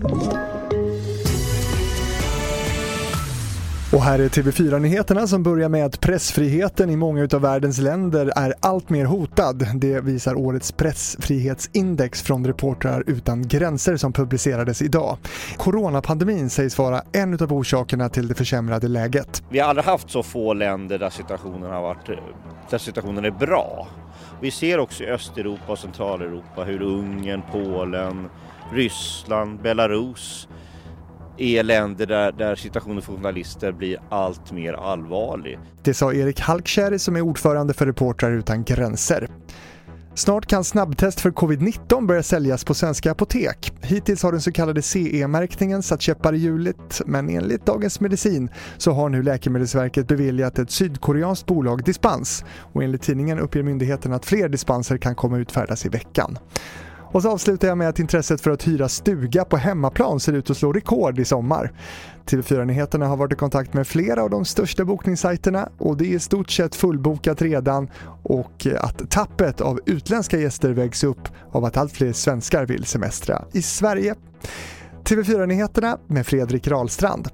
Thank you. Och här är TV4-nyheterna som börjar med att pressfriheten i många av världens länder är allt mer hotad. Det visar årets pressfrihetsindex från Reportrar utan gränser som publicerades idag. Coronapandemin sägs vara en av orsakerna till det försämrade läget. Vi har aldrig haft så få länder där situationen, har varit, där situationen är bra. Vi ser också i Östeuropa och Centraleuropa hur Ungern, Polen, Ryssland, Belarus är länder där, där situationen för journalister blir allt mer allvarlig. Det sa Erik Halkkärri som är ordförande för Reportrar utan gränser. Snart kan snabbtest för covid-19 börja säljas på svenska apotek. Hittills har den så kallade CE-märkningen satt käppar i hjulet, men enligt Dagens Medicin så har nu Läkemedelsverket beviljat ett sydkoreanskt bolag dispens och enligt tidningen uppger myndigheten att fler dispenser kan komma utfärdas i veckan. Och så avslutar jag med att intresset för att hyra stuga på hemmaplan ser ut att slå rekord i sommar. TV4-nyheterna har varit i kontakt med flera av de största bokningssajterna och det är i stort sett fullbokat redan och att tappet av utländska gäster vägs upp av att allt fler svenskar vill semestra i Sverige. TV4-nyheterna med Fredrik Rahlstrand.